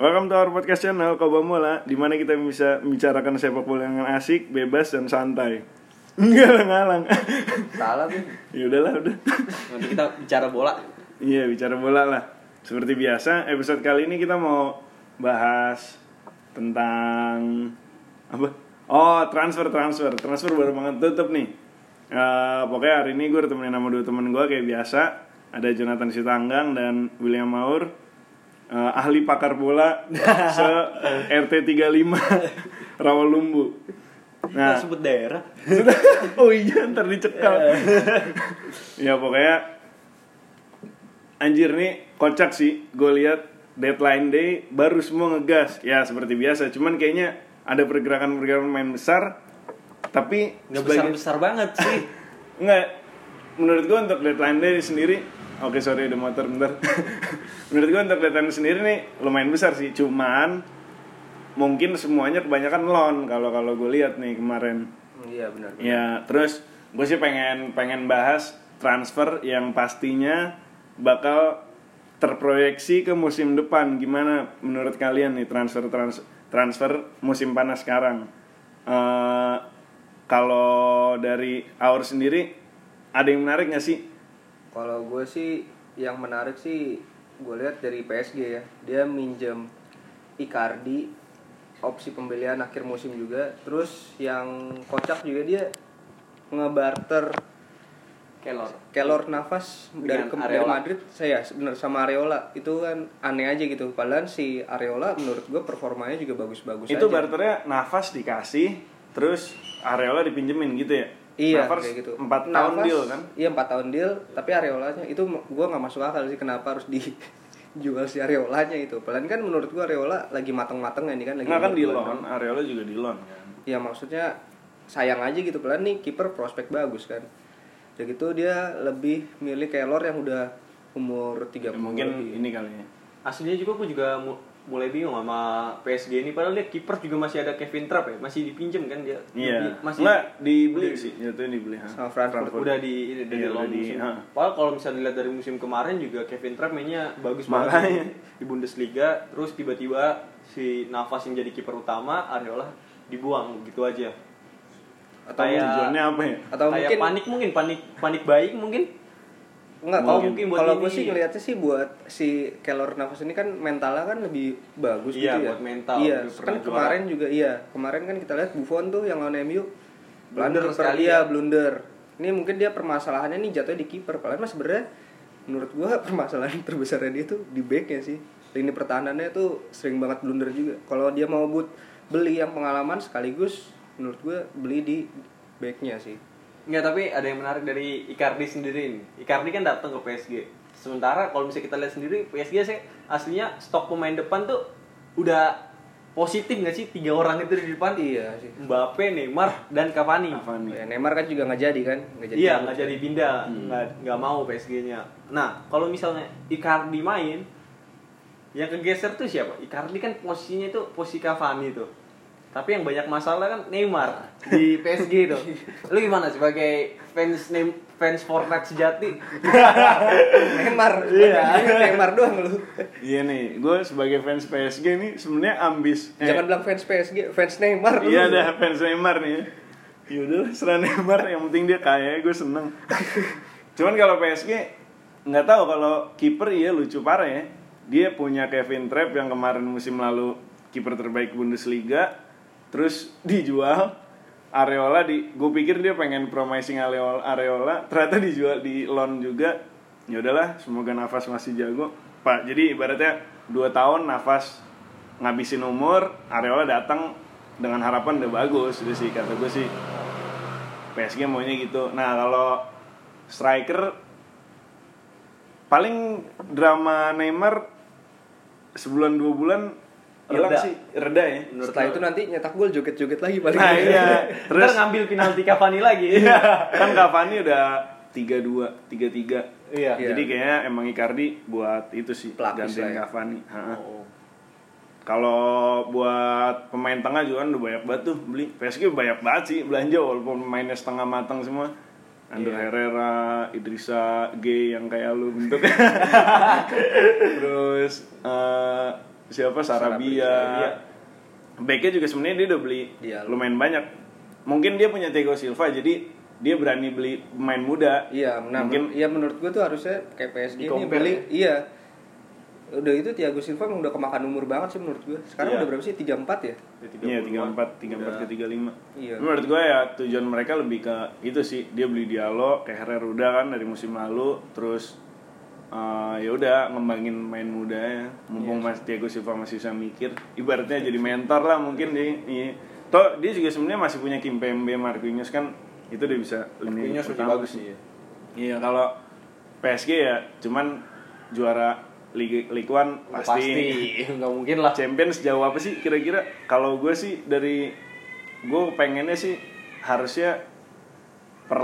Welcome to our podcast channel Koba Mola di mana kita bisa membicarakan sepak bola yang asik, bebas dan santai. Enggak ngalang. Salah tuh. ya udahlah, udah. Nanti kita bicara bola. Iya, bicara bola lah. Seperti biasa, episode kali ini kita mau bahas tentang apa? Oh, transfer transfer. Transfer baru banget tutup nih. Eh, pokoknya hari ini gue temenin sama dua temen gue kayak biasa. Ada Jonathan Sitanggang dan William Maur. Eh, ahli pakar bola se RT 35 Rawalumbu. Nah, kita sebut daerah. oh iya ntar dicekal. Ya pokoknya anjir nih kocak sih. Gue lihat deadline day baru semua ngegas. Ya seperti biasa. Cuman kayaknya ada pergerakan-pergerakan main besar tapi Nggak besar-besar banget sih. Enggak, menurut gue untuk deadline day sendiri Oke sorry ada motor bentar. Menurut gue untuk deadline sendiri nih lumayan besar sih. Cuman mungkin semuanya kebanyakan loan kalau kalau gue lihat nih kemarin. Iya benar. Ya terus gue sih pengen pengen bahas transfer yang pastinya bakal terproyeksi ke musim depan. Gimana menurut kalian nih transfer trans, transfer musim panas sekarang? Eh, kalau dari Aur sendiri ada yang menarik nggak sih Kalau gue sih yang menarik sih gue lihat dari PSG ya. Dia minjem Icardi opsi pembelian akhir musim juga. Terus yang kocak juga dia ngebarter Kelor. Kelor Navas dari, ke- dari. Madrid saya bener sama Areola itu kan aneh aja gitu padahal si Areola menurut gue performanya juga bagus-bagus itu aja. barternya nafas dikasih terus Areola dipinjemin gitu ya Iya Navas kayak gitu. empat tahun Navas- deal kan Iya empat tahun deal, tapi Areolanya itu gue nggak masuk akal sih kenapa harus dijual si Areolanya itu. Padahal kan menurut gue Areola lagi mateng-mateng ini kan lagi. nggak kan di loan Areola juga di loan kan Ya maksudnya sayang aja gitu. Padahal nih kiper prospek bagus kan. Udah gitu dia lebih milih Kelor yang udah umur 30 Ya, mungkin lebih. ini kali ya Aslinya juga aku juga mu- mulai bingung sama PSG ini padahal dia kiper juga masih ada Kevin Trapp ya, masih dipinjem kan dia. Iya. Di- Masih Nggak dibeli sih, jatuhnya dibeli. ha. Sama Frankfurt. udah di Iya, udah di- musim. ha. Padahal kalau misalnya dilihat dari musim kemarin juga Kevin Trapp mainnya bagus Makanya. banget di Bundesliga, terus tiba-tiba si Navas yang jadi kiper utama, Areola dibuang gitu aja. Atau Kayak- Tujuannya apa ya? atau Kayak mungkin panik mungkin, panik panik baik mungkin. Enggak, kalau mungkin buat kalau gue sih ngeliatnya sih buat si Kelor Navas ini kan mentalnya kan lebih bagus Iya, gitu ya. buat mental, Iya, kan kemarin juga iya. Kemarin kan kita lihat Buffon tuh yang lawan MU Blunder sekali iya, ya. blunder. Ini mungkin dia permasalahannya nih jatuhnya di kiper. Padahal mas sebenarnya menurut gua permasalahan terbesarnya dia tuh di backnya sih. Lini pertahanannya tuh sering banget blunder juga. Kalau dia mau but beli yang pengalaman sekaligus menurut gua beli di backnya sih. Enggak, tapi ada yang menarik dari Icardi sendiri ini. Icardi kan datang ke PSG. Sementara kalau misalnya kita lihat sendiri PSG sih aslinya stok pemain depan tuh udah positif nggak sih tiga orang itu di depan Iya sih. Mbappe, Neymar dan Cavani. Cavani. Ya, Neymar kan juga nggak jadi kan? Nggak jadi Iya nggak jadi pindah, nggak nggak mau PSG-nya. Nah kalau misalnya Icardi main, yang kegeser tuh siapa? Icardi kan posisinya itu posisi Cavani tuh. Tapi yang banyak masalah kan Neymar di PSG tuh. Lu gimana sebagai fans Nem fans Fortnite sejati? Neymar. Iya. Neymar doang lu. Iya nih, gue sebagai fans PSG nih sebenarnya ambis. Eh, Jangan bilang fans PSG, fans Neymar lu. Iya ada fans Neymar nih. ya. Yaudah serah Neymar, yang penting dia kaya, gue seneng. Cuman kalau PSG nggak tahu kalau kiper iya lucu parah ya. Dia punya Kevin Trapp yang kemarin musim lalu kiper terbaik Bundesliga, terus dijual. Areola di, gue pikir dia pengen promising Areola, Areola, ternyata dijual di loan juga. Ya udahlah, semoga Nafas masih jago. Pak, jadi ibaratnya dua tahun Nafas ngabisin umur, Areola datang dengan harapan udah bagus, itu sih kata gue sih. PSG maunya gitu. Nah kalau striker paling drama Neymar sebulan dua bulan hilang sih reda ya. Setelah itu nanti nyetak gol joget-joget lagi paling. Nah iya, Terus terus ngambil penalti Cavani lagi. kan Cavani udah tiga dua tiga tiga. Iya. Jadi kayaknya emang Icardi buat itu sih Pelapis gantiin lah ya. Cavani. Oh. Kalau buat pemain tengah juga kan udah banyak banget tuh beli. PSG banyak banget sih belanja walaupun pemainnya setengah matang semua. Ander Iya. Herrera, Idrissa G yang kayak lu bentuknya. Terus eh, siapa Sarabia. Sarabia. Backnya juga sebenarnya dia udah beli Iya. lumayan banyak. Mungkin dia punya Thiago Silva jadi dia berani beli pemain muda. Iya, nah, Mungkin- iya menurut gue tuh harusnya kayak PSG ini beli ya? iya. Udah itu Thiago Silva emang udah kemakan umur banget sih menurut gue. Sekarang Iya. udah berapa sih? 34 ya? Iya, 34, 34 ke 35. Iya. Menurut gue ya tujuan mereka lebih ke itu sih. Dia beli Diallo, kayak Herrera kan dari musim lalu, terus eh, ya udah ngembangin main mudanya. Mumpung Iya. Mas Thiago Silva masih bisa mikir, ibaratnya jadi mentor lah mungkin di iya. Toh dia juga sebenarnya masih punya Kimpembe, Marquinhos kan itu dia bisa lebih pertama bagus sih ya. Iya, kalau PSG ya cuman juara Liga Ligue 1 pasti. Pasti, nggak mungkin lah. Champions jauh apa sih kira-kira? Kalau gue sih dari gue pengennya sih harusnya per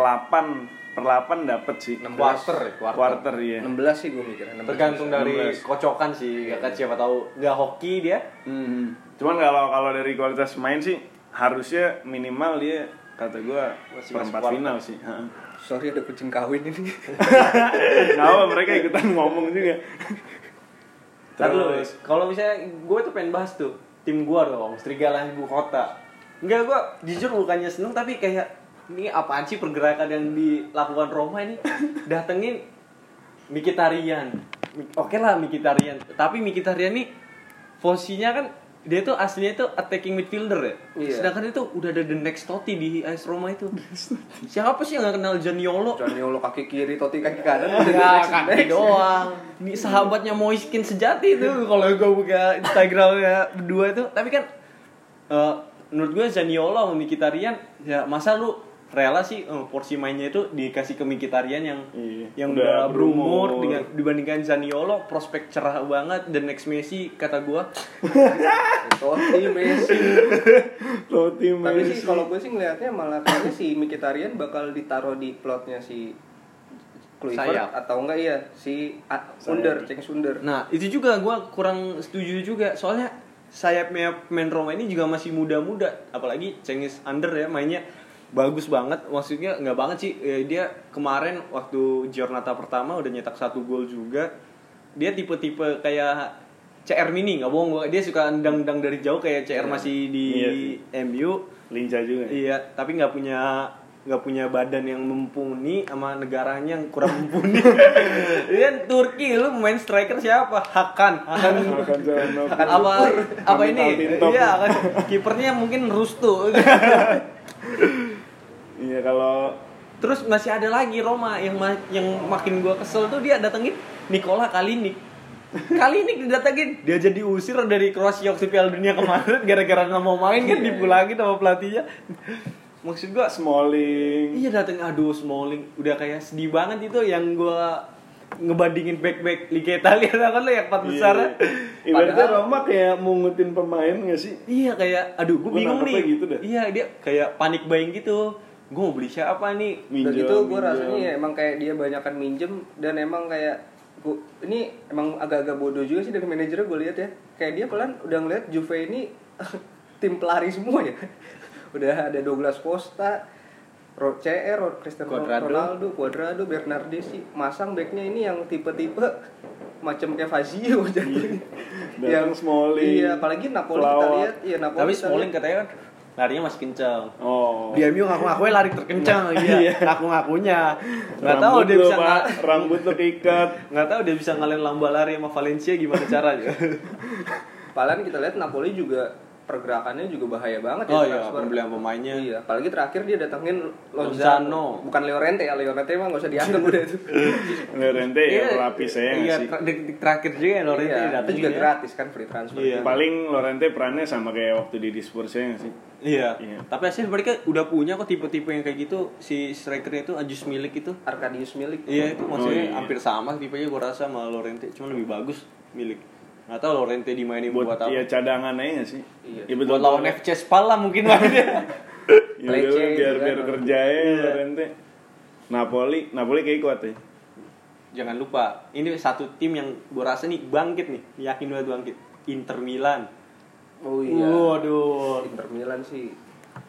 8 per 8 dapet sih. 16. Quarter, ya, quarter. Quarter iya. 16 sih gue mikir. 16. Tergantung dari 16. kocokan sih, gak kan siapa tahu nggak hoki dia. Hmm. Cuman kalau kalau dari kualitas main sih harusnya minimal dia kata gue perempat quarter. final sih. Ha. Sorry ada kucing kawin ini. Nggak apa mereka ikutan ngomong juga. Lu, kalau misalnya gue tuh pengen bahas tuh tim gue dong, Serigala Ibu Kota. Enggak gue jujur bukannya seneng tapi kayak ini apaan sih pergerakan yang dilakukan Roma ini datengin Mikitarian. Oke lah Mikitarian, tapi Mikitarian nih posisinya kan dia tuh aslinya tuh attacking midfielder ya. Iya. Sedangkan itu udah ada the next Totti di AS Roma itu. Siapa sih yang gak kenal Janiolo? Janiolo kaki kiri, Totti kaki kanan. Ya, kaki doang. Ini sahabatnya Moiskin sejati itu kalau gue buka Instagramnya berdua itu. Tapi kan eh, menurut gue Zaniolo sama Mkhitaryan ya masa lu rela sih eh, porsi mainnya itu dikasih ke Mkhitaryan yang Iya. yang Udah udah berumur berumur. dengan dibandingkan Zaniolo prospek cerah banget dan next Messi kata gue Totti, Messi. Totti Tapi sih Messi. kalau gue sih ngelihatnya malah kayaknya si Mkhitaryan bakal ditaruh di plotnya si Kluivert Sayap. atau enggak ya si Under, Ceng Sunder. Nah itu juga gue kurang setuju juga soalnya sayapnya pemain Roma ini juga masih muda-muda apalagi Cengiz Under ya mainnya bagus banget maksudnya nggak banget sih Eh, dia kemarin waktu Giornata pertama udah nyetak satu gol juga dia tipe-tipe kayak CR mini nggak bohong dia suka endang-endang dari jauh kayak CR masih di Iya sih. MU lincah juga. ya. Iya, tapi nggak punya nggak punya badan yang mumpuni sama negaranya yang kurang mumpuni. Dia Turki lu main striker siapa? Hakan. Hakan. Akan Calhanoglu. apa apa ini? Iya, kan kipernya mungkin Rustu. Iya kalau Terus masih ada lagi Roma yang ma- yang makin gua kesel tuh dia datengin Nikola Kalinic. Kalinic didatengin, dia jadi usir dari Kroasia waktu Piala Dunia kemarin gara-gara nggak mau main kan dipulangin sama pelatihnya. Maksud gua Smalling. Iya dateng aduh Smalling udah kayak sedih banget itu yang gua ngebandingin back back Liga Italia kan lo yang empat besar. Iya. Ibaratnya Roma kayak mungutin pemain gak sih? Iya kayak aduh gue Gua bingung nih. gitu dah. Iya dia kayak panik buying gitu. Gue mau beli siapa nih? Minjem, gitu gue minjem. rasanya ya emang kayak dia banyakan minjem dan emang kayak gua, ini emang agak-agak bodoh juga sih dari manajernya gue lihat ya. Kayak dia pelan udah ngeliat Juve ini tim pelari semua ya. udah ada Douglas Costa, Ro CR, Ro- Cristiano Cuadrado. Ronaldo, Cuadrado, Bernardeschi, masang backnya ini yang tipe-tipe macam kayak Fazio jatuhnya. Datang Smalling, Iya, apalagi Napoli kita pelawak. lihat, iya Napoli Tapi kita Smalling lihat. katanya kan larinya masih kencang. Oh. Di MU ngaku-ngakunya lari terkencang iya. Ngaku-ngakunya. Nggak tahu dia bisa Pak. rambut lu keikat. nggak tahu dia bisa ngalahin lamba lari sama Valencia gimana caranya. Padahal kita lihat Napoli juga pergerakannya juga bahaya banget Oh ya iya, transfer. pembelian pemainnya. Iya, apalagi terakhir dia datengin Lozano. Bukan Llorente ya, Llorente mah gak usah dianggap udah itu. Lorente ya pelapis saya Iya, sih? tra- detik terakhir juga ya Lorente iya, datang itu juga ya. gratis kan free transfer. Iya. Paling Lorente perannya sama kayak waktu di Spurs ya sih? Iya. Iya. Tapi hasil mereka udah punya kok tipe-tipe yang kayak gitu si strikernya itu Ajus Milik itu. Arkadius Milik. Iya itu maksudnya Oh, iya. hampir sama tipenya gue rasa sama Lorente, cuma lebih bagus Milik. Nggak tahu Lorente dimainin buat, Buat apa. ya cadangan aja sih? Iya. Ya, buat lawan FC Spal lah mungkin lah dia. Ya Lecce udah, biar juga biar kan. kerja ya Iya. Lorente. Napoli, Napoli kayak kuat ya. Jangan lupa, ini satu tim yang gue rasa nih bangkit nih, yakin banget bangkit. Inter Milan. Oh iya. Waduh. Inter Milan sih.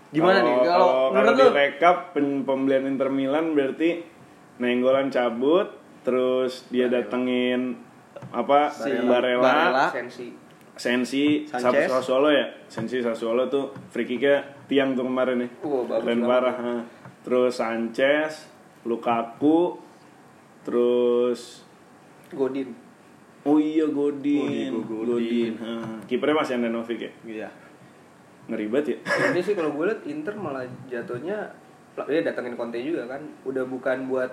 Gimana nih kalau menurut kalau lu? direkap pen- pembelian Inter Milan berarti Nenggolan cabut, terus dia datengin apa Si Barella, Barella. Sensi. Sensi Sanchez. Sassuolo ya Sensi Sassuolo tuh free kicknya tiang tuh kemarin nih Wah, bagus keren parah ha. terus Sanchez Lukaku terus Godin. oh iya Godin Godin, Godin, ha. kipernya masih Andanovic ya Iya. ngeri banget ya Ini sih kalau gue liat Inter malah jatuhnya ya datengin Conte juga kan. Udah bukan buat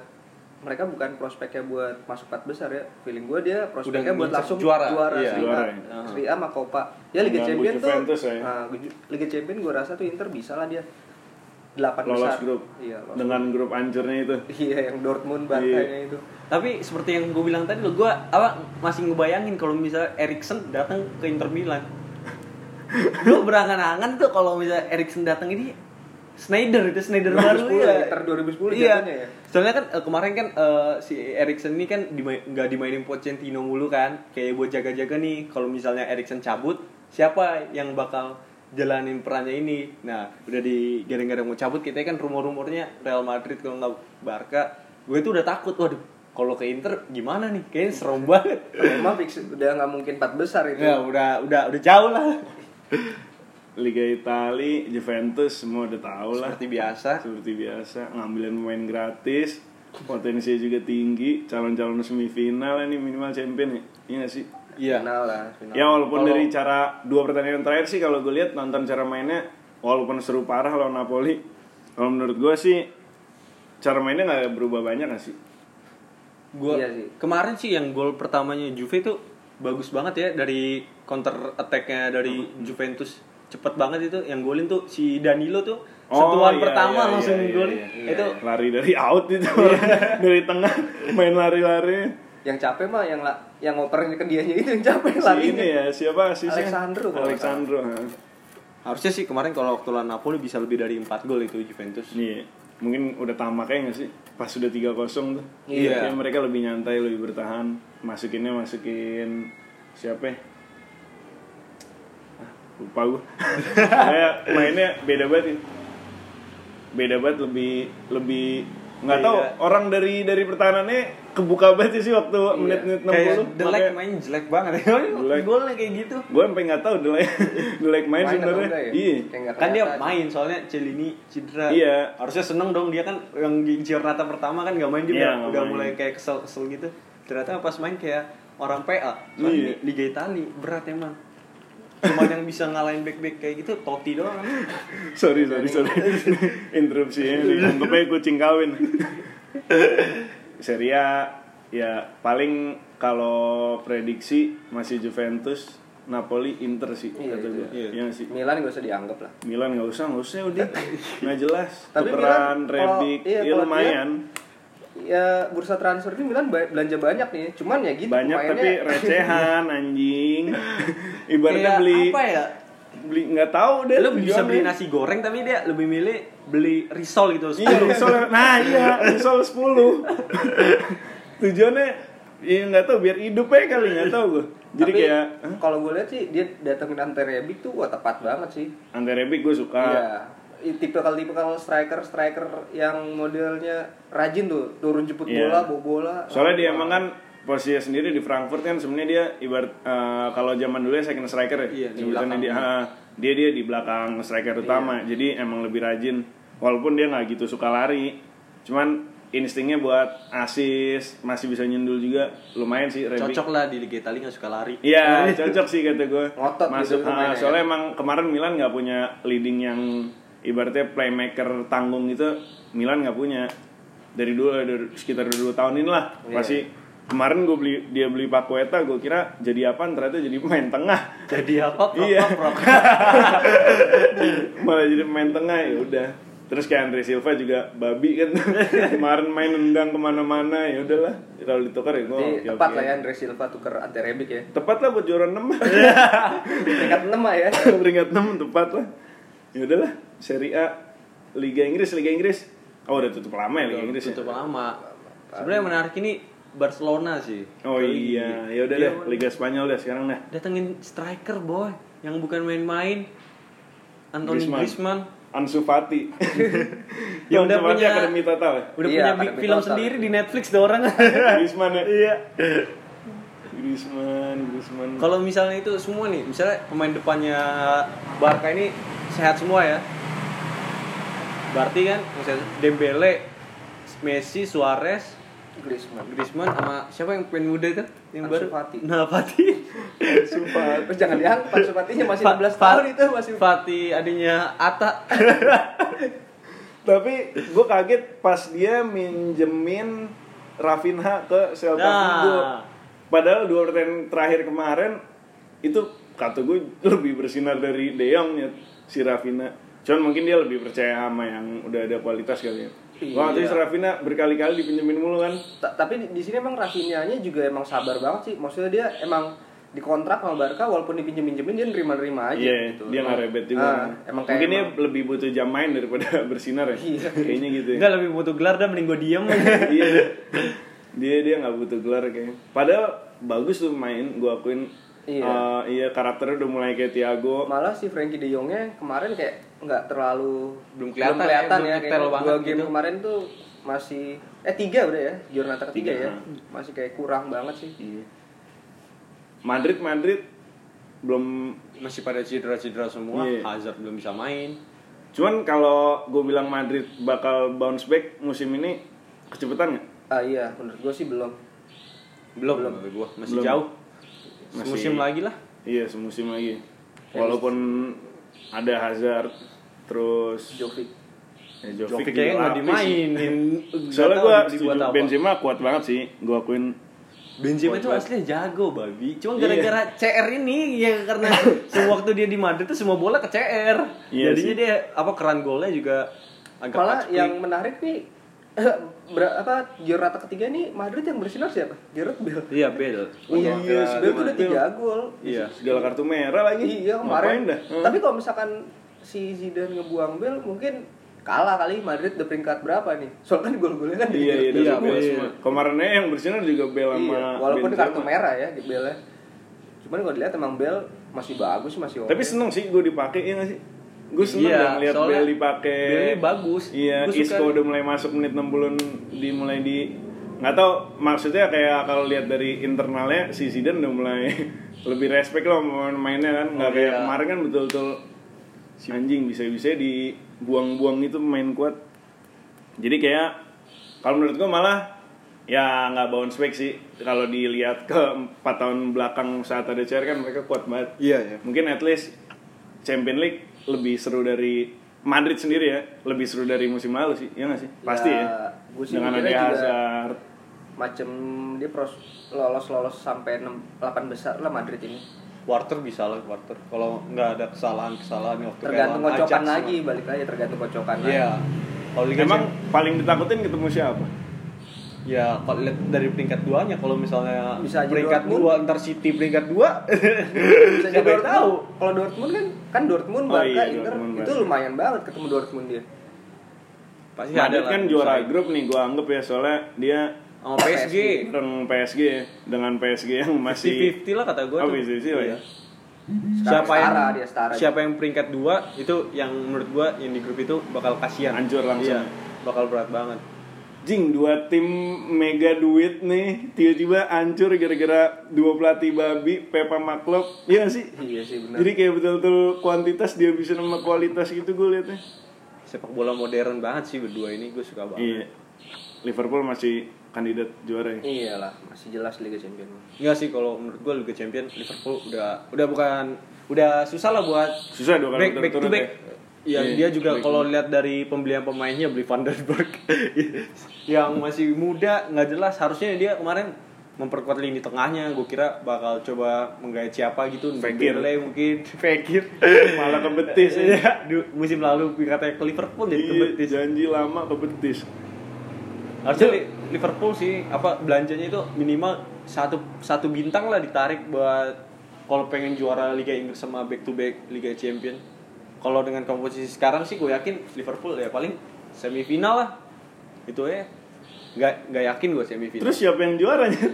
mereka bukan prospeknya buat masuk empat besar ya. Feeling gue dia prospeknya Udah buat langsung juara. juara, Iya. Serie A. Juara ya. Serie A sama Copa. Ya Liga Mengganggu Champion tuh. Juventus ya. Nah, Liga Champion gue rasa tuh Inter bisa lah dia delapan lolos besar. grup Iya, lolos dengan grup hancurnya itu Iya, yang Dortmund Barca-nya itu. Tapi seperti yang gue bilang tadi lo, gue apa masih ngebayangin kalau misalnya Erikson datang ke Inter Milan. gue berangan-angan tuh kalau misalnya Erikson datang ini Snyder itu Snyder baru 2010 ya. Inter 2010 iya. jatuhnya ya. Soalnya kan eh, kemarin kan eh, si Erikson ini kan nggak dimainin Pochettino mulu kan, kayak buat jaga-jaga nih kalau misalnya Erikson cabut, siapa yang bakal jalanin perannya ini? Nah, udah di gara-gara mau cabut kita kan rumor-rumornya Real Madrid kalau nggak Barca, gue tuh udah takut, waduh kalau ke Inter gimana nih? Kayaknya serem banget. Fix udah nggak mungkin empat besar itu. Ya udah udah udah jauh lah. Liga Italia Juventus semua udah tahu lah Seperti biasa. seperti biasa ngambilin pemain gratis potensinya juga tinggi calon-calon semifinal ini minimal champion ya iya nggak sih Iya. Final lah, final. ya walaupun Kalau- dari cara dua pertandingan terakhir sih kalau gue lihat nonton cara mainnya walaupun seru parah lawan Napoli kalau menurut gue sih cara mainnya nggak berubah banyak nggak sih Gua Iya sih. kemarin sih yang gol pertamanya Juve tuh bagus banget ya dari counter attack-nya dari Juventus. Cepet banget itu yang golin tuh si Danilo tuh Oh, sentuhan iya, pertama iya, langsung iya, iya, golin. iya. Itu lari dari out itu dari tengah main lari-lari Yang capek mah yang la- yang ngoperin ke dianya itu yang capek si larinya. ini ya siapa sih Alexandro kalau Alexandro ha. harusnya sih kemarin kalau waktu lawan Napoli bisa lebih dari 4 gol itu Juventus. Nih, mungkin udah tamaknya nggak sih? Pas sudah 3-0 tuh. Iya. Mereka lebih nyantai, lebih bertahan. Masukinnya masukin siapa ya? Lupa gue. Kayak mainnya beda banget ya. Beda banget lebih lebih nggak tahu Iya. orang dari dari pertahanannya kebuka banget sih waktu menit-menit 60 Kayak Delek Makanya- main jelek banget ya. Golnya kayak gitu. gue sampai nggak tahu Delek Delek main Main sebenarnya ya? iya nggak Kan dia main soalnya Celini cedera. Iya. Harusnya seneng dong dia kan yang di Giornata pertama kan gak main dia Iya, udah- nggak udah main. mulai kayak kesel-kesel gitu. Ternyata pas main kayak orang PA. Soalnya Iya. Liga Italia berat emang. Cuma yang bisa ngalahin back-back kayak gitu Totti doang. sorry sorry sorry interupsinya dianggapnya kucing kawin Serie A ya paling kalau prediksi masih Juventus Napoli Inter sih Iya, kata gue Iya. iya nggak sih Milan gak usah dianggap lah. Milan nggak usah nggak usah udah nggak jelas Tapi tukeran Milan kalau- Rebic iya, ya lumayan Ya bursa transfer ini Milan belanja banyak nih. Cuman ya gitu banyak tapi recehan anjing ibaratnya Kayak beli apa ya? beli nggak tahu deh Lu bisa beli nasi goreng tapi dia lebih milih beli risol gitu. Iya, risol. Nah, iya, risol 10. Tujuannya ya nggak tahu biar hidup aja kali nggak tahu gue. Jadi Tapi kayak kalau gue lihat sih dia datengin Ante Rebic tuh wah tepat banget sih. Ante Rebic gue suka. Iya. Tipikal tipikal striker striker yang modelnya rajin tuh turun jemput Iya. bola, bawa bola. Soalnya dia emang kan posisinya sendiri di Frankfurt kan sebenarnya dia ibarat eh, kalau zaman dulu ya second striker ya. Iya, di dia, ah, dia dia di belakang striker utama. Iya. Jadi emang lebih rajin. Walaupun dia nggak gitu suka lari. Cuman instingnya buat asis masih bisa nyundul juga lumayan sih Rebic. Cocok lah di Liga Italia nggak suka lari. Iya, cocok sih kata gue. Ngotot Masuk, gitu pemainnya, soalnya emang kemarin Milan nggak punya leading yang ibaratnya playmaker tanggung itu Milan nggak punya dari dulu dari sekitar dua tahun ini lah. Iya. Pasti kemarin gue beli dia beli Pakueta, gue kira jadi apa? Ternyata jadi pemain tengah. Jadi apa? Prok, Iya. prok, prok. Malah jadi pemain tengah ya udah. Terus kayak Andre Silva juga babi kan kemarin main nendang ke mana-mana ya udahlah kalau ditukar ya gue tepat lah ya Andre Silva tuker Ante Rebic ya. tepat lah buat juara 6 Tingkat 6 lah ya. peringkat 6 tepat lah ya udahlah Serie A Liga Inggris Liga Inggris oh udah tutup lama ya Liga Inggris Tutup ya lama. Sebenarnya menarik ini Barcelona sih. oh iya ya udah Iya. deh Liga Spanyol deh sekarang dah Datengin striker boy yang bukan main-main. Anthony Griezmann. Griezmann. Ansu Fati Yang udah punya- Akademi Total ya Udah Iya, punya akademi film total. sendiri di Netflix deh orang. Griezmann ya Iya. Griezmann, Griezmann. Kalau misalnya itu semua nih, misalnya pemain depannya Barca ini sehat semua ya. Berarti kan misalnya Dembele, Messi, Suarez, Griezmann. Griezmann sama siapa yang pemain muda itu? Yang baru? Fati. Nah, Fati. Sumpah. Terus jangan diangkat Supatinya masih Fa- 16 Fa- tahun itu masih Fati adanya Ata. Tapi gue kaget pas dia minjemin Rafinha ke Celta Nah. Vigo. Padahal dua pertandingan terakhir kemarin itu kata gue lebih bersinar dari De Jong ya si Rafinha. Cuman mungkin dia lebih percaya sama yang udah ada kualitas kali ya. Iya. Waktu itu Rafinha berkali-kali dipinjemin mulu kan. Ta- tapi di, di sini emang Rafinha-nya juga emang sabar banget sih. Maksudnya dia emang dikontrak sama Barca walaupun dipinjem-pinjemin dia nerima-nerima aja Iya, gitu. dia nggak rebet juga. Ah, emang kayak Mungkin dia emang- lebih butuh jam main daripada bersinar ya. Iya. Kayaknya gitu ya. Enggak lebih butuh gelar dan mending gue diem. iya dia dia nggak butuh gelar kayaknya padahal bagus tuh main gua akuin Iya. Eh, iya karakternya udah mulai kayak Thiago Malah si Frankie De Jongnya kemarin kayak nggak terlalu Belum kelihatan ya, kelihatan belum ya, kayak banget dua game gitu. kemarin tuh masih eh tiga udah ya Jornata ketiga Tiga, ya nah. masih kayak kurang banget sih Iya. Madrid Madrid belum Masih pada cedera-cedera semua. Iya. Hazard belum bisa main. cuman kalau gue bilang Madrid bakal bounce back musim ini kecepatan nggak ah iya menurut gue sih belum Belum, belum. gua masih Belum. jauh. Masih- Musim lagi lah. iya semusim lagi walaupun ada Hazard terus Jovic ya, Jovic kayaknya nggak dimainin. soalnya gue setuju apa. Benzema kuat banget sih gue akuin Benzema itu aslinya jago babi. Cuma Iya. gara-gara CR ini ya karena semua waktu dia di Madrid tuh semua bola ke CR. Iya Jadinya sih. dia apa keran golnya juga agak malah yang menarik nih ber- apa Jornata ketiga nih Madrid yang bersinar siapa Gareth Bale Iya Bel. Oh iya, iya, Bale tuh udah Bale. tiga gol Iya. segala kartu merah lagi iya kemarin dah Hmm. tapi kalau misalkan si Zidane ngebuang Bale mungkin kalah kali Madrid udah peringkat berapa nih soalnya kan gol-golnya kan Iya iya Iya, iya. Kemarinnya yang bersinar juga Bel sama Iya, walaupun Benzema. kartu merah ya di Bale cuman kalau dilihat emang Bale masih bagus masih oke Tapi seneng sih gue dipakai ya sih? Gue seneng Iya, dah ngeliat soalnya Bel dipakai. Bale ini bagus. Iya, Gua suka. Isco udah mulai masuk menit 60 di mulai di nggak tahu maksudnya kayak kalau lihat dari internalnya si Zidane udah mulai lebih respect loh sama mainnya kan nggak Oh, kayak iya. kemarin kan betul-betul si anjing bisa-bisa dibuang-buang itu main kuat jadi kayak kalau menurut gue malah ya nggak bounce back sih kalau dilihat ke empat tahun belakang saat ada CR kan mereka kuat banget Iya ya. mungkin at least Champion League lebih seru dari Madrid sendiri ya. Lebih seru dari musim lalu sih ya nggak sih? Pasti ya, gue sih dengan ada Hazard. macem dia pros lolos lolos sampai 6, 8 besar lah Madrid ini. Quarter bisa lah quarter. Kalau nggak ada kesalahan-kesalahan yang waktu tergantung kocokan lagi sama- balik lagi tergantung kocokan Iya. lagi. Kalau Liga emang Champions- paling ditakutin ketemu siapa Ya kalau lihat dari peringkat duanya kalau misalnya Bisa aja peringkat Dortmund. dua ntar City peringkat dua bisa jadi Dortmund tahu kalau Dortmund kan kan Dortmund Oh Barca iya, Inter Dortmund, itu Barca. lumayan banget ketemu Dortmund dia pasti Madrid ada kan lah, juara bersaing. grup nih gua anggap ya soalnya dia sama PSG bareng PSG dengan PSG yang masih 50-50 lah kata gue Oh, tuh 50-50 lah ya. Iya. Sekarang siapa yang setara dia setara siapa yang peringkat dua itu yang menurut gua yang di grup itu bakal kasihan Hancur langsung. iya, bakal berat banget Jing, dua tim mega duit nih tiba-tiba hancur gara-gara dua pelatih babi, Pepa Maklop. Iya sih? iya sih benar Jadi kayak betul-betul kuantitas dia bisa nama kualitas gitu gue liatnya. sepak bola modern banget sih berdua ini gue suka banget Iya. Liverpool masih kandidat juara ya. iyalah masih jelas Liga Champions Enggak sih kalau menurut gue Liga Champion Liverpool udah udah bukan udah susah lah buat Susah dua kali back, back to back. ya. Ya, Iya, dia juga kalau lihat dari pembelian pemainnya beli Van der Berg. Yang masih muda nggak jelas. Harusnya dia kemarin memperkuat lini tengahnya. Gue kira bakal coba menggait siapa gitu. Fekir. Dembele mungkin. Fekir. Malah ke betis ya. Musim lalu katanya ke Liverpool jadi ke Iya, betis janji lama ke betis. harusnya Li- Liverpool sih apa belanjanya itu minimal satu satu bintang lah ditarik buat kalau pengen juara Liga Inggris sama back to back Liga Champion kalau dengan komposisi sekarang sih gue yakin Liverpool ya paling semifinal lah itu ya nggak nggak yakin gue semifinal Terus siapa yang juaranya?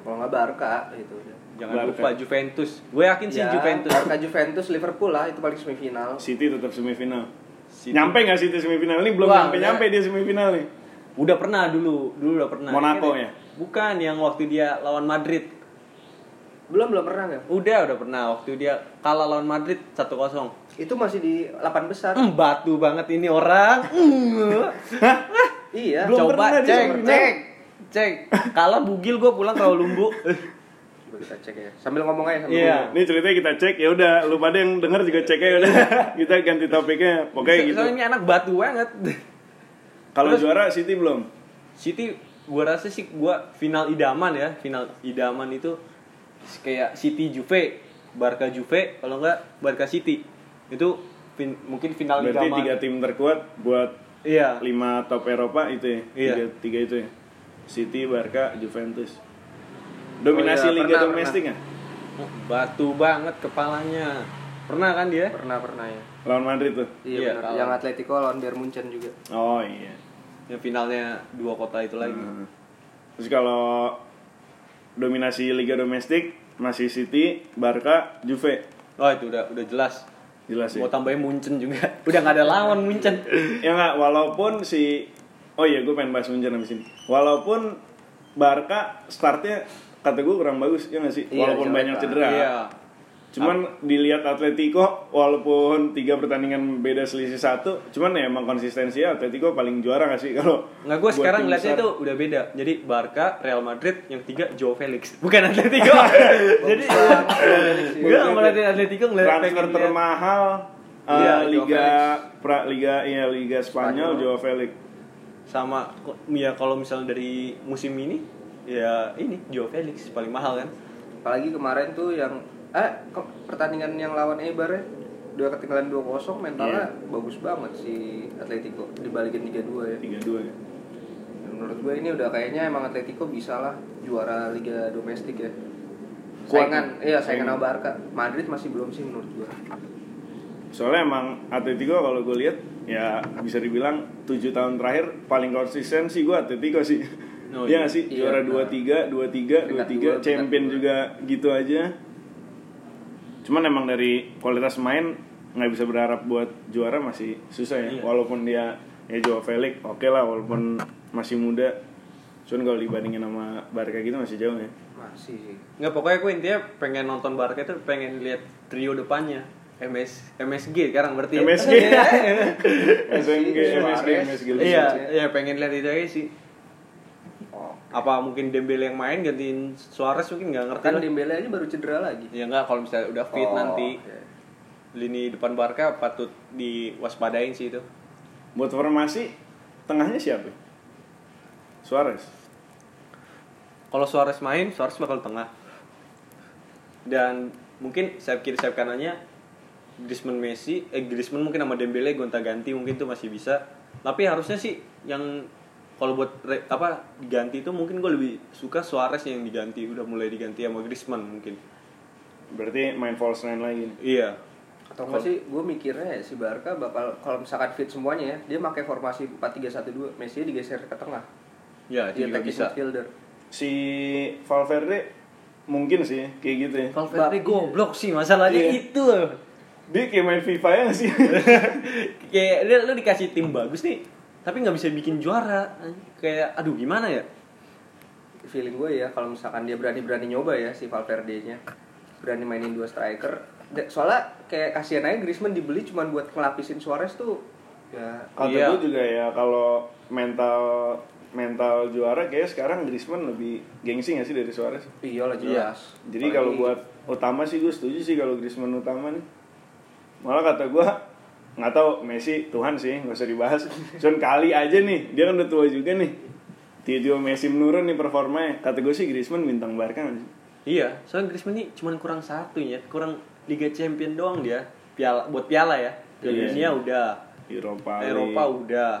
kalau nggak Barca gitu jangan Barca. lupa Juventus gue yakin sih ya, Juventus Barca Juventus Liverpool lah itu paling semifinal City tetap semifinal. City. Nyampe nggak City semifinal? Ini belum Wah, nyampe-nyampe dia semifinal nih. udah pernah dulu dulu udah pernah Monaco Ini- ya? bukan yang waktu dia lawan Madrid Belum belum pernah nggak? Udah, udah pernah waktu dia kalah lawan Madrid 1-0. Itu masih di 8 besar. Hmm, batu banget ini orang. Iya. Belum Coba cek, pernah. cek. Cek. Kalah bugil gue pulang kalau lumbu. Coba kita cek ya. Sambil ngomong aja sambil Iya. ngomong. Ini ceritanya kita cek ya udah lu pada yang denger juga cek aja udah. kita ganti topiknya pokoknya gitu. Soalnya ini anak batu banget. Kalau juara City belum? City gua rasa sih gua final idaman ya final idaman itu kayak City Juve Barca Juve kalau enggak Barca City itu fin- mungkin final Berarti idaman tiga tim terkuat buat iya lima top Eropa itu ya. Iya. Tiga, tiga itu ya. City, Barca, Juventus. Dominasi Oh iya, Liga pernah, domestik ya? Oh, batu banget kepalanya pernah kan dia Pernah pernah ya. Lawan Madrid tuh. Iya, Iya, Yang Atletico lawan Bayern Munchen juga. Oh iya. yang finalnya dua kota itu lagi Hmm. Terus kalau dominasi Liga domestik masih City, Barca, Juve. oh itu udah udah jelas Jelas ya. mau tambahin Munchen juga. Udah nggak ada lawan Munchen. Ya nggak walaupun si oh iya gue pengen bahas Munchen abis ini. Walaupun Barca startnya kata gue kurang bagus ya nggak sih? Iya, walaupun banyak cedera. Iya. Cuman dilihat Atletico walaupun tiga pertandingan beda selisih satu cuman ya emang konsistensinya Atletico paling juara nggak sih kalau Nggak gue sekarang ngeliatnya besar? itu udah beda. Jadi Barca, Real Madrid, yang tiga Joe Felix. Bukan Atletico. Jadi gue nggak ngeliatin Atletico ngeliat transfer termahal uh, Iya, Liga pra Liga iya Liga Spanyol Spanyol. Joao Felix sama ya kalau misalnya dari musim ini ya ini Joe Felix paling mahal kan. Apalagi kemarin tuh yang eh pertandingan yang lawan Eibar ya dua ketinggalan 2-0 mentalnya bagus banget si Atletico dibalikin 3-2 ya. tiga dua ya Menurut gue ini udah kayaknya emang Atletico bisa lah juara Liga domestik ya. Saingan, ya? iya saingan Saingan. sama Barca. Madrid masih belum sih menurut gue. soalnya emang Atletico kalau gue lihat ya bisa dibilang tujuh tahun terakhir paling konsisten sih gue Atletico sih Oh, Iya iya. sih Iya, juara dua tiga dua tiga dua tiga dua, champion dua. juga gitu aja cuman emang dari kualitas main nggak bisa berharap buat juara masih susah ya Iya. walaupun dia ya Joao Felix oke lah walaupun masih muda cuman kalau dibandingin sama Barca gitu masih jauh ya Masih sih. Nggak pokoknya gue intinya pengen nonton Barca itu pengen lihat trio depannya. MS MSG sekarang berarti. ya? MSG SMG MSG Suarez. MSG Iya, iya pengen lihat itu aja sih. Apa mungkin Dembele yang main gantiin Suarez mungkin nggak ngerti Kan lah. Dembele aja baru cedera lagi. Ya enggak kalau misalnya udah fit Oh, nanti oke. lini depan Barca patut diwaspadain sih itu. buat formasi tengahnya siapa Suarez Kalau Suarez main, Suarez bakal tengah. Dan mungkin sayap kiri sayap kanannya Griezmann Messi, eh Griezmann mungkin sama Dembele gonta ganti mungkin tuh masih bisa. Tapi harusnya sih yang kalau buat re- apa diganti itu mungkin gue lebih suka Suarez yang diganti udah mulai diganti sama Griezmann mungkin. berarti main false nine lagi nih. Iya. Atau enggak sih gue mikirnya ya, si Barca bakal kalau misalkan fit semuanya ya, dia pakai formasi 4-3-1-2, Messi digeser ke tengah. Ya, Dia juga bisa. midfielder. si Valverde mungkin sih kayak gitu ya Valverde goblok sih masalahnya Iya. itu. dia kayak main FIFA ya nggak sih Kayak lu, lu dikasih tim bagus nih, tapi nggak bisa bikin juara. Kayak aduh gimana ya? Feeling gue ya kalau misalkan dia berani-berani nyoba ya si Valverde-nya. Berani mainin dua striker. Soalnya kayak kasihan aja Griezmann dibeli cuma buat ngelapisin Suarez tuh ya kata Iya. gue juga ya kalau mental mental juara kayak sekarang Griezmann lebih gengsi nggak sih dari Suarez iyalah jelas. jadi kalau buat utama sih gue setuju sih kalau Griezmann utama nih malah kata gue nggak tahu Messi Tuhan sih nggak usah dibahas cuman kali aja nih dia kan udah tua juga nih tiba-tiba Messi menurun nih performanya kata gue sih Griezmann bintang Barca sih Iya, soalnya Griezmann ini cuma kurang satu ya, kurang Liga Champion doang dia. Piala buat piala ya. Piala Iya. Dunia udah, Eropa Eropa udah,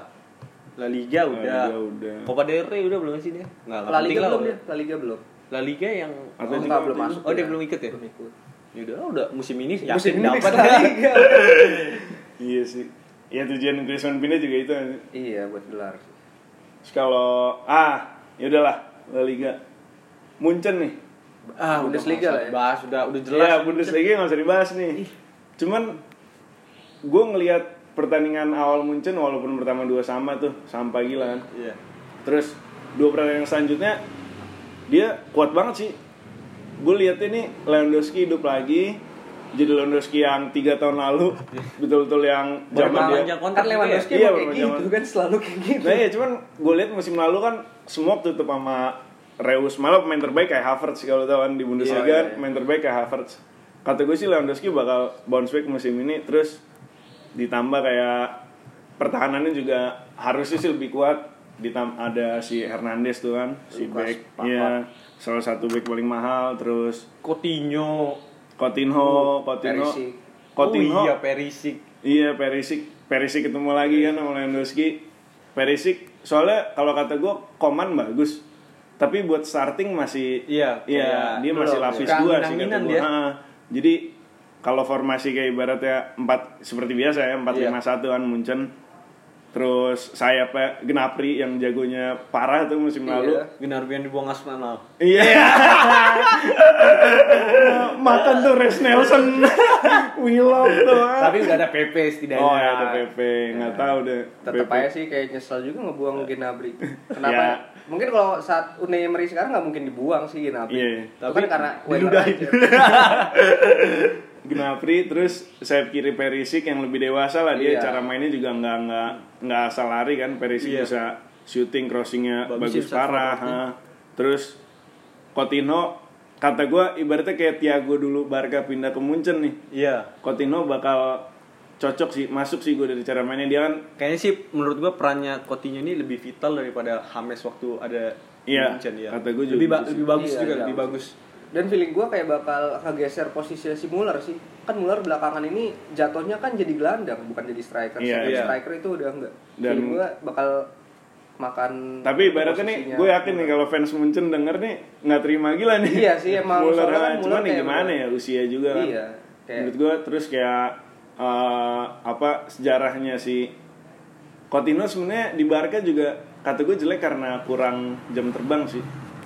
La Liga udah, Liga udah. Copa del Rey udah belum sih dia? Nggak, nggak La Liga belum dia, La Liga belum. La Liga yang Atletico enggak, belum masuk. Oh, dia ya. belum ikut ya? Belum ikut. ya udah udah musim ini Musim yakin ini dapat La Liga. iya sih ya tujuan Griezmann pindah juga itu iya, buat gelar. Terus kalau ah ya udahlah La Liga Munchen nih Ah, Bundesliga udah lah ya. Bahas udah udah jelas. Jelas Bundesliga nggak usah dibahas nih. Cuman gue ngelihat pertandingan awal Munchen walaupun pertama dua sama tuh sampai gila kan. Iya. Terus dua pertandingan selanjutnya dia kuat banget sih. gue lihat ini Lewandowski hidup lagi jadi Lewandowski yang tiga tahun lalu betul-betul yang zaman dia kontrak? Lewandowski Iya, kayak gitu kan selalu kayak gitu Nah ya cuman gue lihat musim lalu kan semua tutup sama Reus malah pemain terbaik kayak Havertz kalau tahu kan di Bundesliga Iya, iya, kan, pemain terbaik kayak Havertz. Kata gue sih Lewandowski bakal bounce back musim ini terus ditambah kayak pertahanannya juga harusnya sih lebih kuat. Ditam ada si Hernandez tuh kan, si back, salah satu back paling mahal terus Coutinho. Coutinho, Coutinho, Perisic. Coutinho, Oh iya Perisic. Iya Perisic, Perisic ketemu lagi kan sama Lewandowski. Perisic soalnya kalau kata gue Koman bagus, tapi buat starting masih Iya, iya kayak dia masih belum, lapis ya. dua sih kata gue. Ha, Jadi kalau formasi kayak ibaratnya empat seperti biasa ya empat Iya. lima satu kan Munchen. Terus sayapnya Gnabry yang jagonya parah tuh musim lalu. Iya. Gnabry yang dibuang Arsenal. Iya. Makan tuh Res Nelson. Willow tuh. Tapi udah ada PP setidaknya. Oh ya ada PP, nggak tahu deh. tetap aja sih kayak nyesel juga ngebuang Gnabry kenapa Ya. mungkin kalau saat Unai Emery sekarang nggak mungkin dibuang sih Gnabry Iya. Itu Tapi kan karena diludahin. Gnabry terus sayap kiri Perisic yang lebih dewasa lah dia Iya. cara mainnya juga nggak nggak nggak asal lari kan Perisic Iya. bisa shooting crossingnya Bagus bagus, parah ha. terus Coutinho kata gue ibaratnya kayak Thiago dulu Barca pindah ke Munchen nih Iya. Coutinho bakal cocok sih masuk sih gue dari cara mainnya dia kan Kayaknya sih menurut gua perannya Coutinho ini lebih vital daripada James waktu ada di Iya, Munchen, ya. kata gua juga lebih, ba- lebih bagus Iya, juga, lebih bagus. Dan feeling gue kayak bakal ngegeser posisi si Muller sih. Kan Muller belakangan ini jatuhnya kan jadi gelandang bukan jadi striker Iya, Second iya. striker itu udah enggak Dan- feeling gue bakal makan tapi ibaratnya nih gue yakin nih kalau fans Munchen denger nih nggak terima gila nih. Iya sih, emang Muller, kan. Muller cuman nih kayak gimana ya usia juga kan. Iya kayak menurut gue terus kayak eh, apa sejarahnya si Coutinho sebenarnya di Barca juga kata gue jelek karena kurang jam terbang sih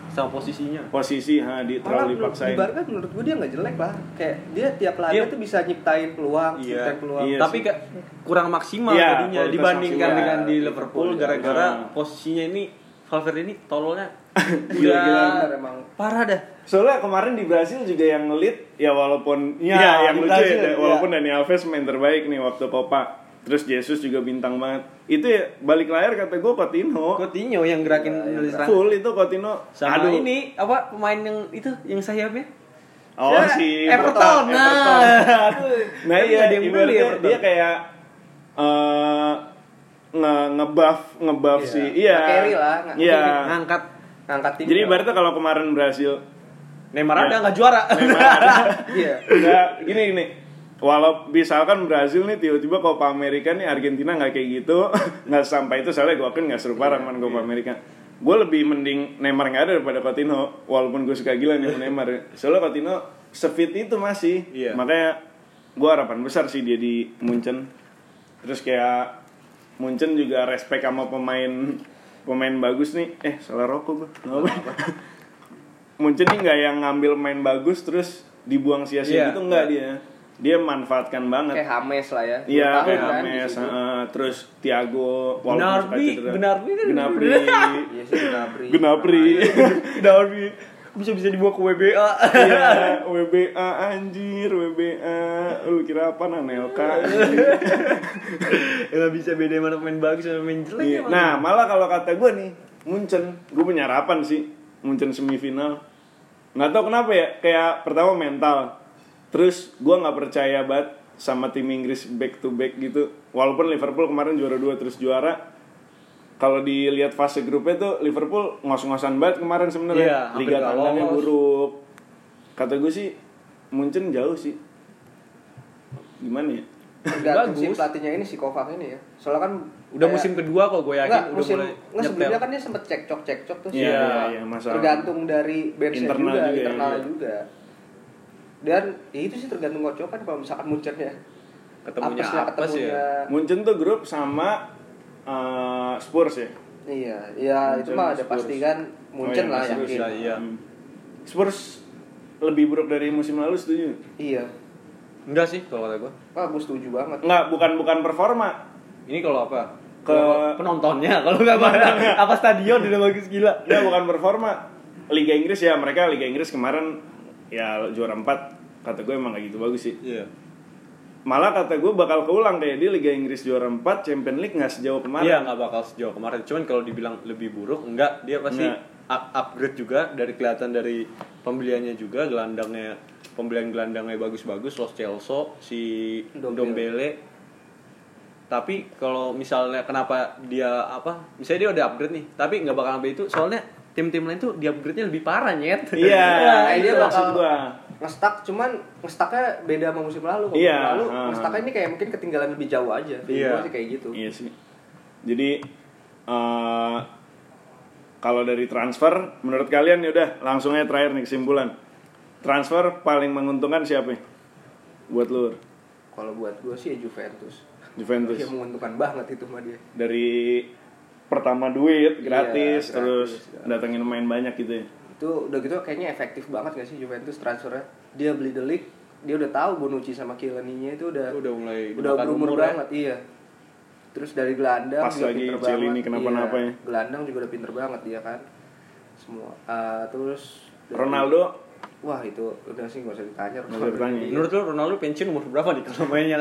Sama posisinya. posisi ha di Malah terlalu menurut- dipaksain di Barca menurut gue dia nggak jelek lah kayak dia tiap laga Dia- tuh bisa nyiptain peluang Iya. nyiptain peluang Iya Tapi kayak kurang maksimal Iya, tadinya kualitas dibandingkan maksimal. dengan di Iya, Liverpool Liverpool, gara-gara iya. posisinya ini Valverde ini tololnya udah Bener, emang parah dah. soalnya kemarin di Brasil juga yang ngelit ya walaupun Iya, ya yang lucu ya iya. walaupun Dani Alves main terbaik nih waktu Copa terus Jesus juga bintang banget itu ya balik layar kata gue Coutinho Coutinho yang gerakin dari serang. full itu Coutinho Sama Aduh. ini apa pemain yang itu yang sayapnya? oh Ya, si Everton. Nah, aduh. nah Tapi iya beli ibaratnya Everton. dia kayak eh nge ngebuff ngebuff Iya. si iya Nge-carry lah, iya ngangkat ngangkat tim jadi ibaratnya kalau kemarin Brasil Neymar Iya. ada nggak juara. Neymar ada iya Nggak, gini gini walau misalkan Brazil nih tiba-tiba Copa America nih Argentina nggak kayak gitu nggak sampai itu soalnya gue akuin nggak seru parah man Copa America. Gue lebih mending Neymar nggak ada daripada Coutinho walaupun gue suka gila nih Neymar. Ya. soalnya Coutinho sefit itu masih. Iya. makanya gue harapan besar sih dia di Munchen. Terus kayak Munchen juga respect sama pemain pemain bagus nih. Eh salah rokok gue Munchen nih nggak yang ngambil main bagus terus dibuang sia-sia Iya. gitu nggak dia dia manfaatkan banget kayak Hames lah ya Iya kayak kan heeh. terus Thiago walaupun suka Gnabry, cedera. Gnabry kan- Gnabry iya sih Gnabry Gnabry Gnabry bisa bisa dibawa ke WBA. Iya, WBA anjir, WBA. Lu kira apa Nanelka? Gak bisa beda mana pemain bagus sama pemain jelek Iya. ya. Nah, malah kalau kata gue nih, Munchen, gue punya harapan sih, Munchen semifinal. Nggak tahu kenapa ya, kayak pertama mental, terus gue nggak percaya banget sama tim Inggris back to back gitu. Walaupun Liverpool kemarin juara dua terus juara, kalau dilihat fase grupnya tuh Liverpool ngos-ngosan banget kemarin Iya, sebenarnya. hampir Liga lolos. buruk. Kata gue sih, Munchen jauh sih. Gimana ya? tergantung si Bagus. pelatihnya ini si Kovac ini ya soalnya kan Udah kayak- musim kedua kok gue yakin Enggak, udah musim mulai nggak sebelumnya kan dia sempet cekcok cekcok tuh Iya, sih. iya, iya, masalah. tergantung dari benchnya Internal juga, juga ya, internalnya iya. juga dan ya itu sih tergantung kocokan kalau misalkan Munchen-nya Ketemunya Apesnya apa sih ya? ketemunya Munchen tuh grup sama eh, Spurs ya. iya iya itu mah ada pasti kan Munchen Oh, iya, lah Spurs, yakin ya, iya. Spurs lebih buruk dari musim lalu setuju? iya Enggak sih kalau kata gue. Wah, gue setuju banget. Enggak, bukan bukan performa. Ini kalau apa? Ke- Kalau penontonnya kalau nggak apa apa stadion udah bagus gila. Enggak, bukan performa. Liga Inggris ya, mereka Liga Inggris kemarin ya juara 4 kata gue emang gak gitu bagus sih Iya. malah kata gue bakal keulang kayak dia Liga Inggris juara 4 Champions League nggak sejauh kemarin Iya nggak bakal sejauh kemarin. Cuman kalau dibilang lebih buruk, enggak. Dia pasti up- upgrade juga dari kelihatan dari pembeliannya juga gelandangnya pembelian gelandangnya bagus-bagus Los Celso si Ndombele. Dombele. Tapi kalau misalnya kenapa dia apa? Misalnya dia udah upgrade nih, tapi nggak bakal sampai itu. Soalnya tim-tim lain tuh di upgrade-nya lebih parah nyet. iya Nah, itu dia maksud bakal gue ngestak cuman ngestaknya beda sama musim lalu Iya, musim lalu ah. ngestaknya ini kayak mungkin ketinggalan lebih jauh aja Iya. gua sih kayak gitu Iya sih. Jadi eh kalau dari transfer, menurut kalian ya udah langsung aja terakhir nih kesimpulan. Transfer paling menguntungkan siapa? ya? Buat lu kalau buat gue sih ya Juventus Juventus. Dia menguntungkan banget itu mah dia Dari pertama duit gratis, Iya, gratis, terus gratis. datengin main banyak gitu ya. itu udah gitu kayaknya efektif banget gak sih Juventus transfernya dia beli The Ligt dia udah tahu Bonucci sama Chiellini itu udah Udah mulai udah berumur umur ya. banget iya terus dari gelandang Pas juga lagi pinter Chiellini banget. kenapa-napa Iya, ya. gelandang juga udah pinter banget dia kan semua Ah, terus Ronaldo wah itu udah sih gak usah ditanya ditanya. Iya. Menurut lu Ronaldo pensiun umur berapa nih kalau mainnya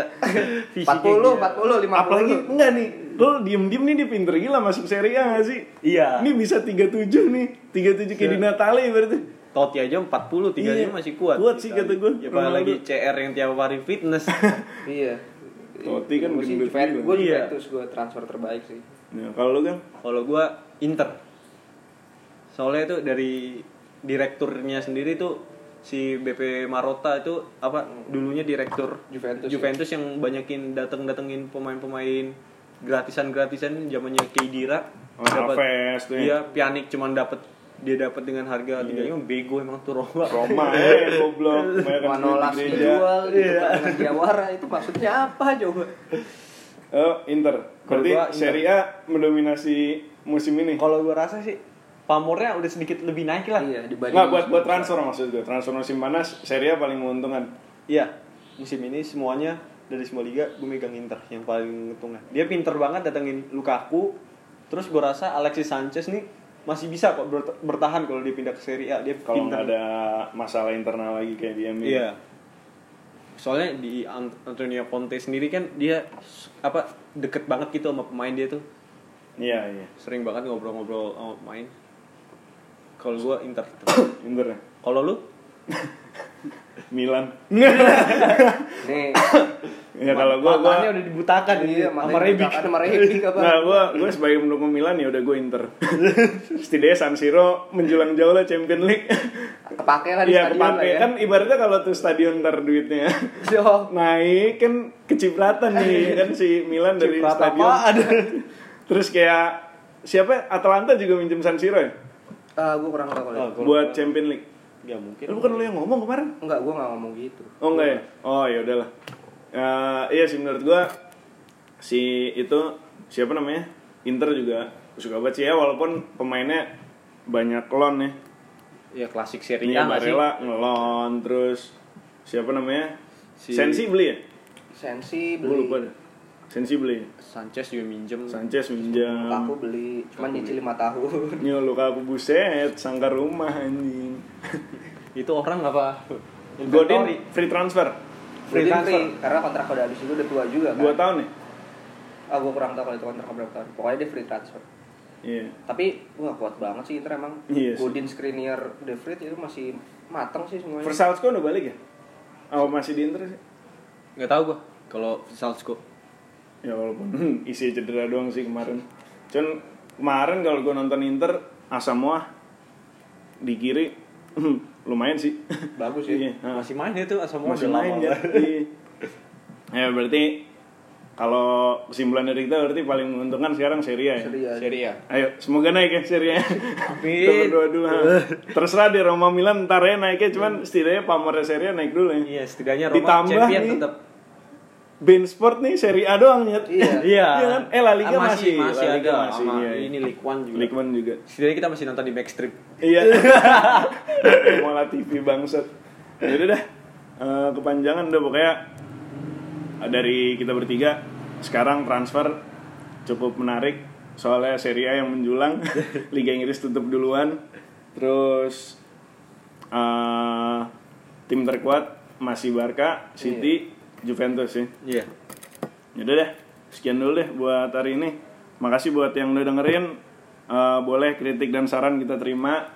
fisiknya 40 gila? 40 50 apalagi enggak nih lo diem diem nih dia pinter gila masuk Serie A gak sih Iya. ini bisa 37 nih 37 kayak di Natale berarti Totti aja 40, tiga Iya. masih kuat. Kuat sih kata gua, Ya, Ronaldo. apalagi CR yang tiap hari fitness. iya Totti kan Juventus juga. gue Iya. Juventus gue transfer terbaik sih Nah, kalau lu kan Kalau gua Inter. Soalnya itu dari direkturnya sendiri tuh si BP Marotta itu apa dulunya direktur Juventus, Juventus yang banyakin dateng-datengin pemain-pemain gratisan-gratisan zamannya Kedira. Oh, tuh ya. Iya, Pjanic cuman dapat dia dapat dengan harga Iya. tiga bego emang tuh Roma. Roma eh goblok Manolas dijual gitu kan dengan Diawara itu maksudnya apa coba oh Inter Kalau berarti Inter. Serie A mendominasi musim ini Kalau gua rasa sih pamornya udah sedikit lebih naik lah. iya dibanding nggak buat buat transfer maksud gue transfer musim panas Serie A paling menguntungkan Iya, musim ini semuanya dari semua liga gue megang Inter yang paling menguntungkan. Dia pinter banget datengin Lukaku. Terus gue rasa Alexis Sanchez nih masih bisa kok bert- bertahan kalau dia pindah ke Serie A. Dia kalau nggak ada masalah internal lagi kayak di MU Iya. Soalnya di Ant- Antonio Conte sendiri kan dia apa deket banget gitu sama pemain dia tuh. iya iya Sering banget ngobrol-ngobrol sama pemain. Kalau gue Inter. Inter ya. Kalau lu? Milan nih ya kalau gue gue Matanya udah dibutakan iya sama Rebic. sama Rebic apa Nah, gue gue sebagai pendukung Milan ya udah gue Inter. Setidaknya San Siro menjulang jauh lah Champion League. kepake lah di Iya stadion lah kepake ya kan ibaratnya kalau tuh stadion ntar duitnya Yo. naik kan kecipratan nih kan si Milan dari Cipratan stadion. apaan? Terus kayak siapa Atalanta juga minjem San Siro ya ah gue kurang tahu Oh, kalau Kalau- buat Champion League. Ya mungkin. Lu bukan lu yang ngomong kemarin? enggak gue nggak ngomong gitu Oh enggak ya? Oh ya udahlah. Eh, iya sih menurut gua si itu siapa namanya? Inter juga suka banget sih ya walaupun pemainnya banyak loan ya. Ya klasik Serie Iya A nggak sih? Ngelon terus siapa namanya? Si- Sensi beli ya? Sensi Gue beli lupa deh. Sensi beli. Sanchez juga minjem. Sanchez minjam. aku beli cuman nyicil 5 tahun Nyo Lukaku buset, sangkar rumah anjing. Itu orang apa? Godin free transfer. Free Free transfer. free, karena kontrak udah habis juga udah tua juga kan Dua tahun ya? ah gue kurang tahu kalau itu kontrak berapa tahun pokoknya dia free transfer Iya. tapi gue kuat banget sih Inter emang Iya sih. Godin Skriniar De Vrij itu masih mateng sih semuanya Versalsko udah balik ya? Oh masih di Inter sih? Nggak tahu gua kalau Salzko. Ya walaupun isi cedera doang sih kemarin. Cuman kemarin kalau gue nonton Inter Asamoah di kiri lumayan sih. bagus ya Iya, ah. Masih main itu Asamoah masih main ya. Iya. ya berarti kalau kesimpulan dari kita berarti paling menguntungkan sekarang Serie A ya. Serie A. Ayo, semoga naik ya Serie A. Amin. Dulu. ha. Terserah di Roma Milan ntar ya naiknya, cuman setidaknya pamornya Serie A naik dulu ya. Iya, setidaknya Roma Ditambah champion nih, tetap. Bein Sport nih Serie A doang nyet. Iya. Iya. kan? Eh La Liga Ah, masih, masih, La Liga ada masih, iya, iya. ini League One juga. League One juga. Setidaknya kita masih nonton di Backstreet. Iya. Mola TV bangsat. Jadi dah eh, kepanjangan udah pokoknya eh, dari kita bertiga sekarang transfer cukup menarik soalnya Serie A yang menjulang, Liga Inggris tutup duluan. Terus eh tim terkuat masih Barca, City, Juventus sih. Iya. Yaudah deh, sekian dulu deh buat hari ini. Makasih buat yang udah dengerin. Eh, boleh kritik dan saran kita terima.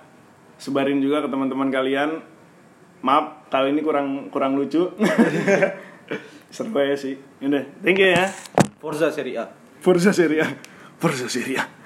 Sebarin juga ke teman-teman kalian. Maaf, kali ini kurang kurang lucu. Seru ya sih. Yaudah, thank you ya. Forza Serie A. Forza Serie A. Forza Serie A.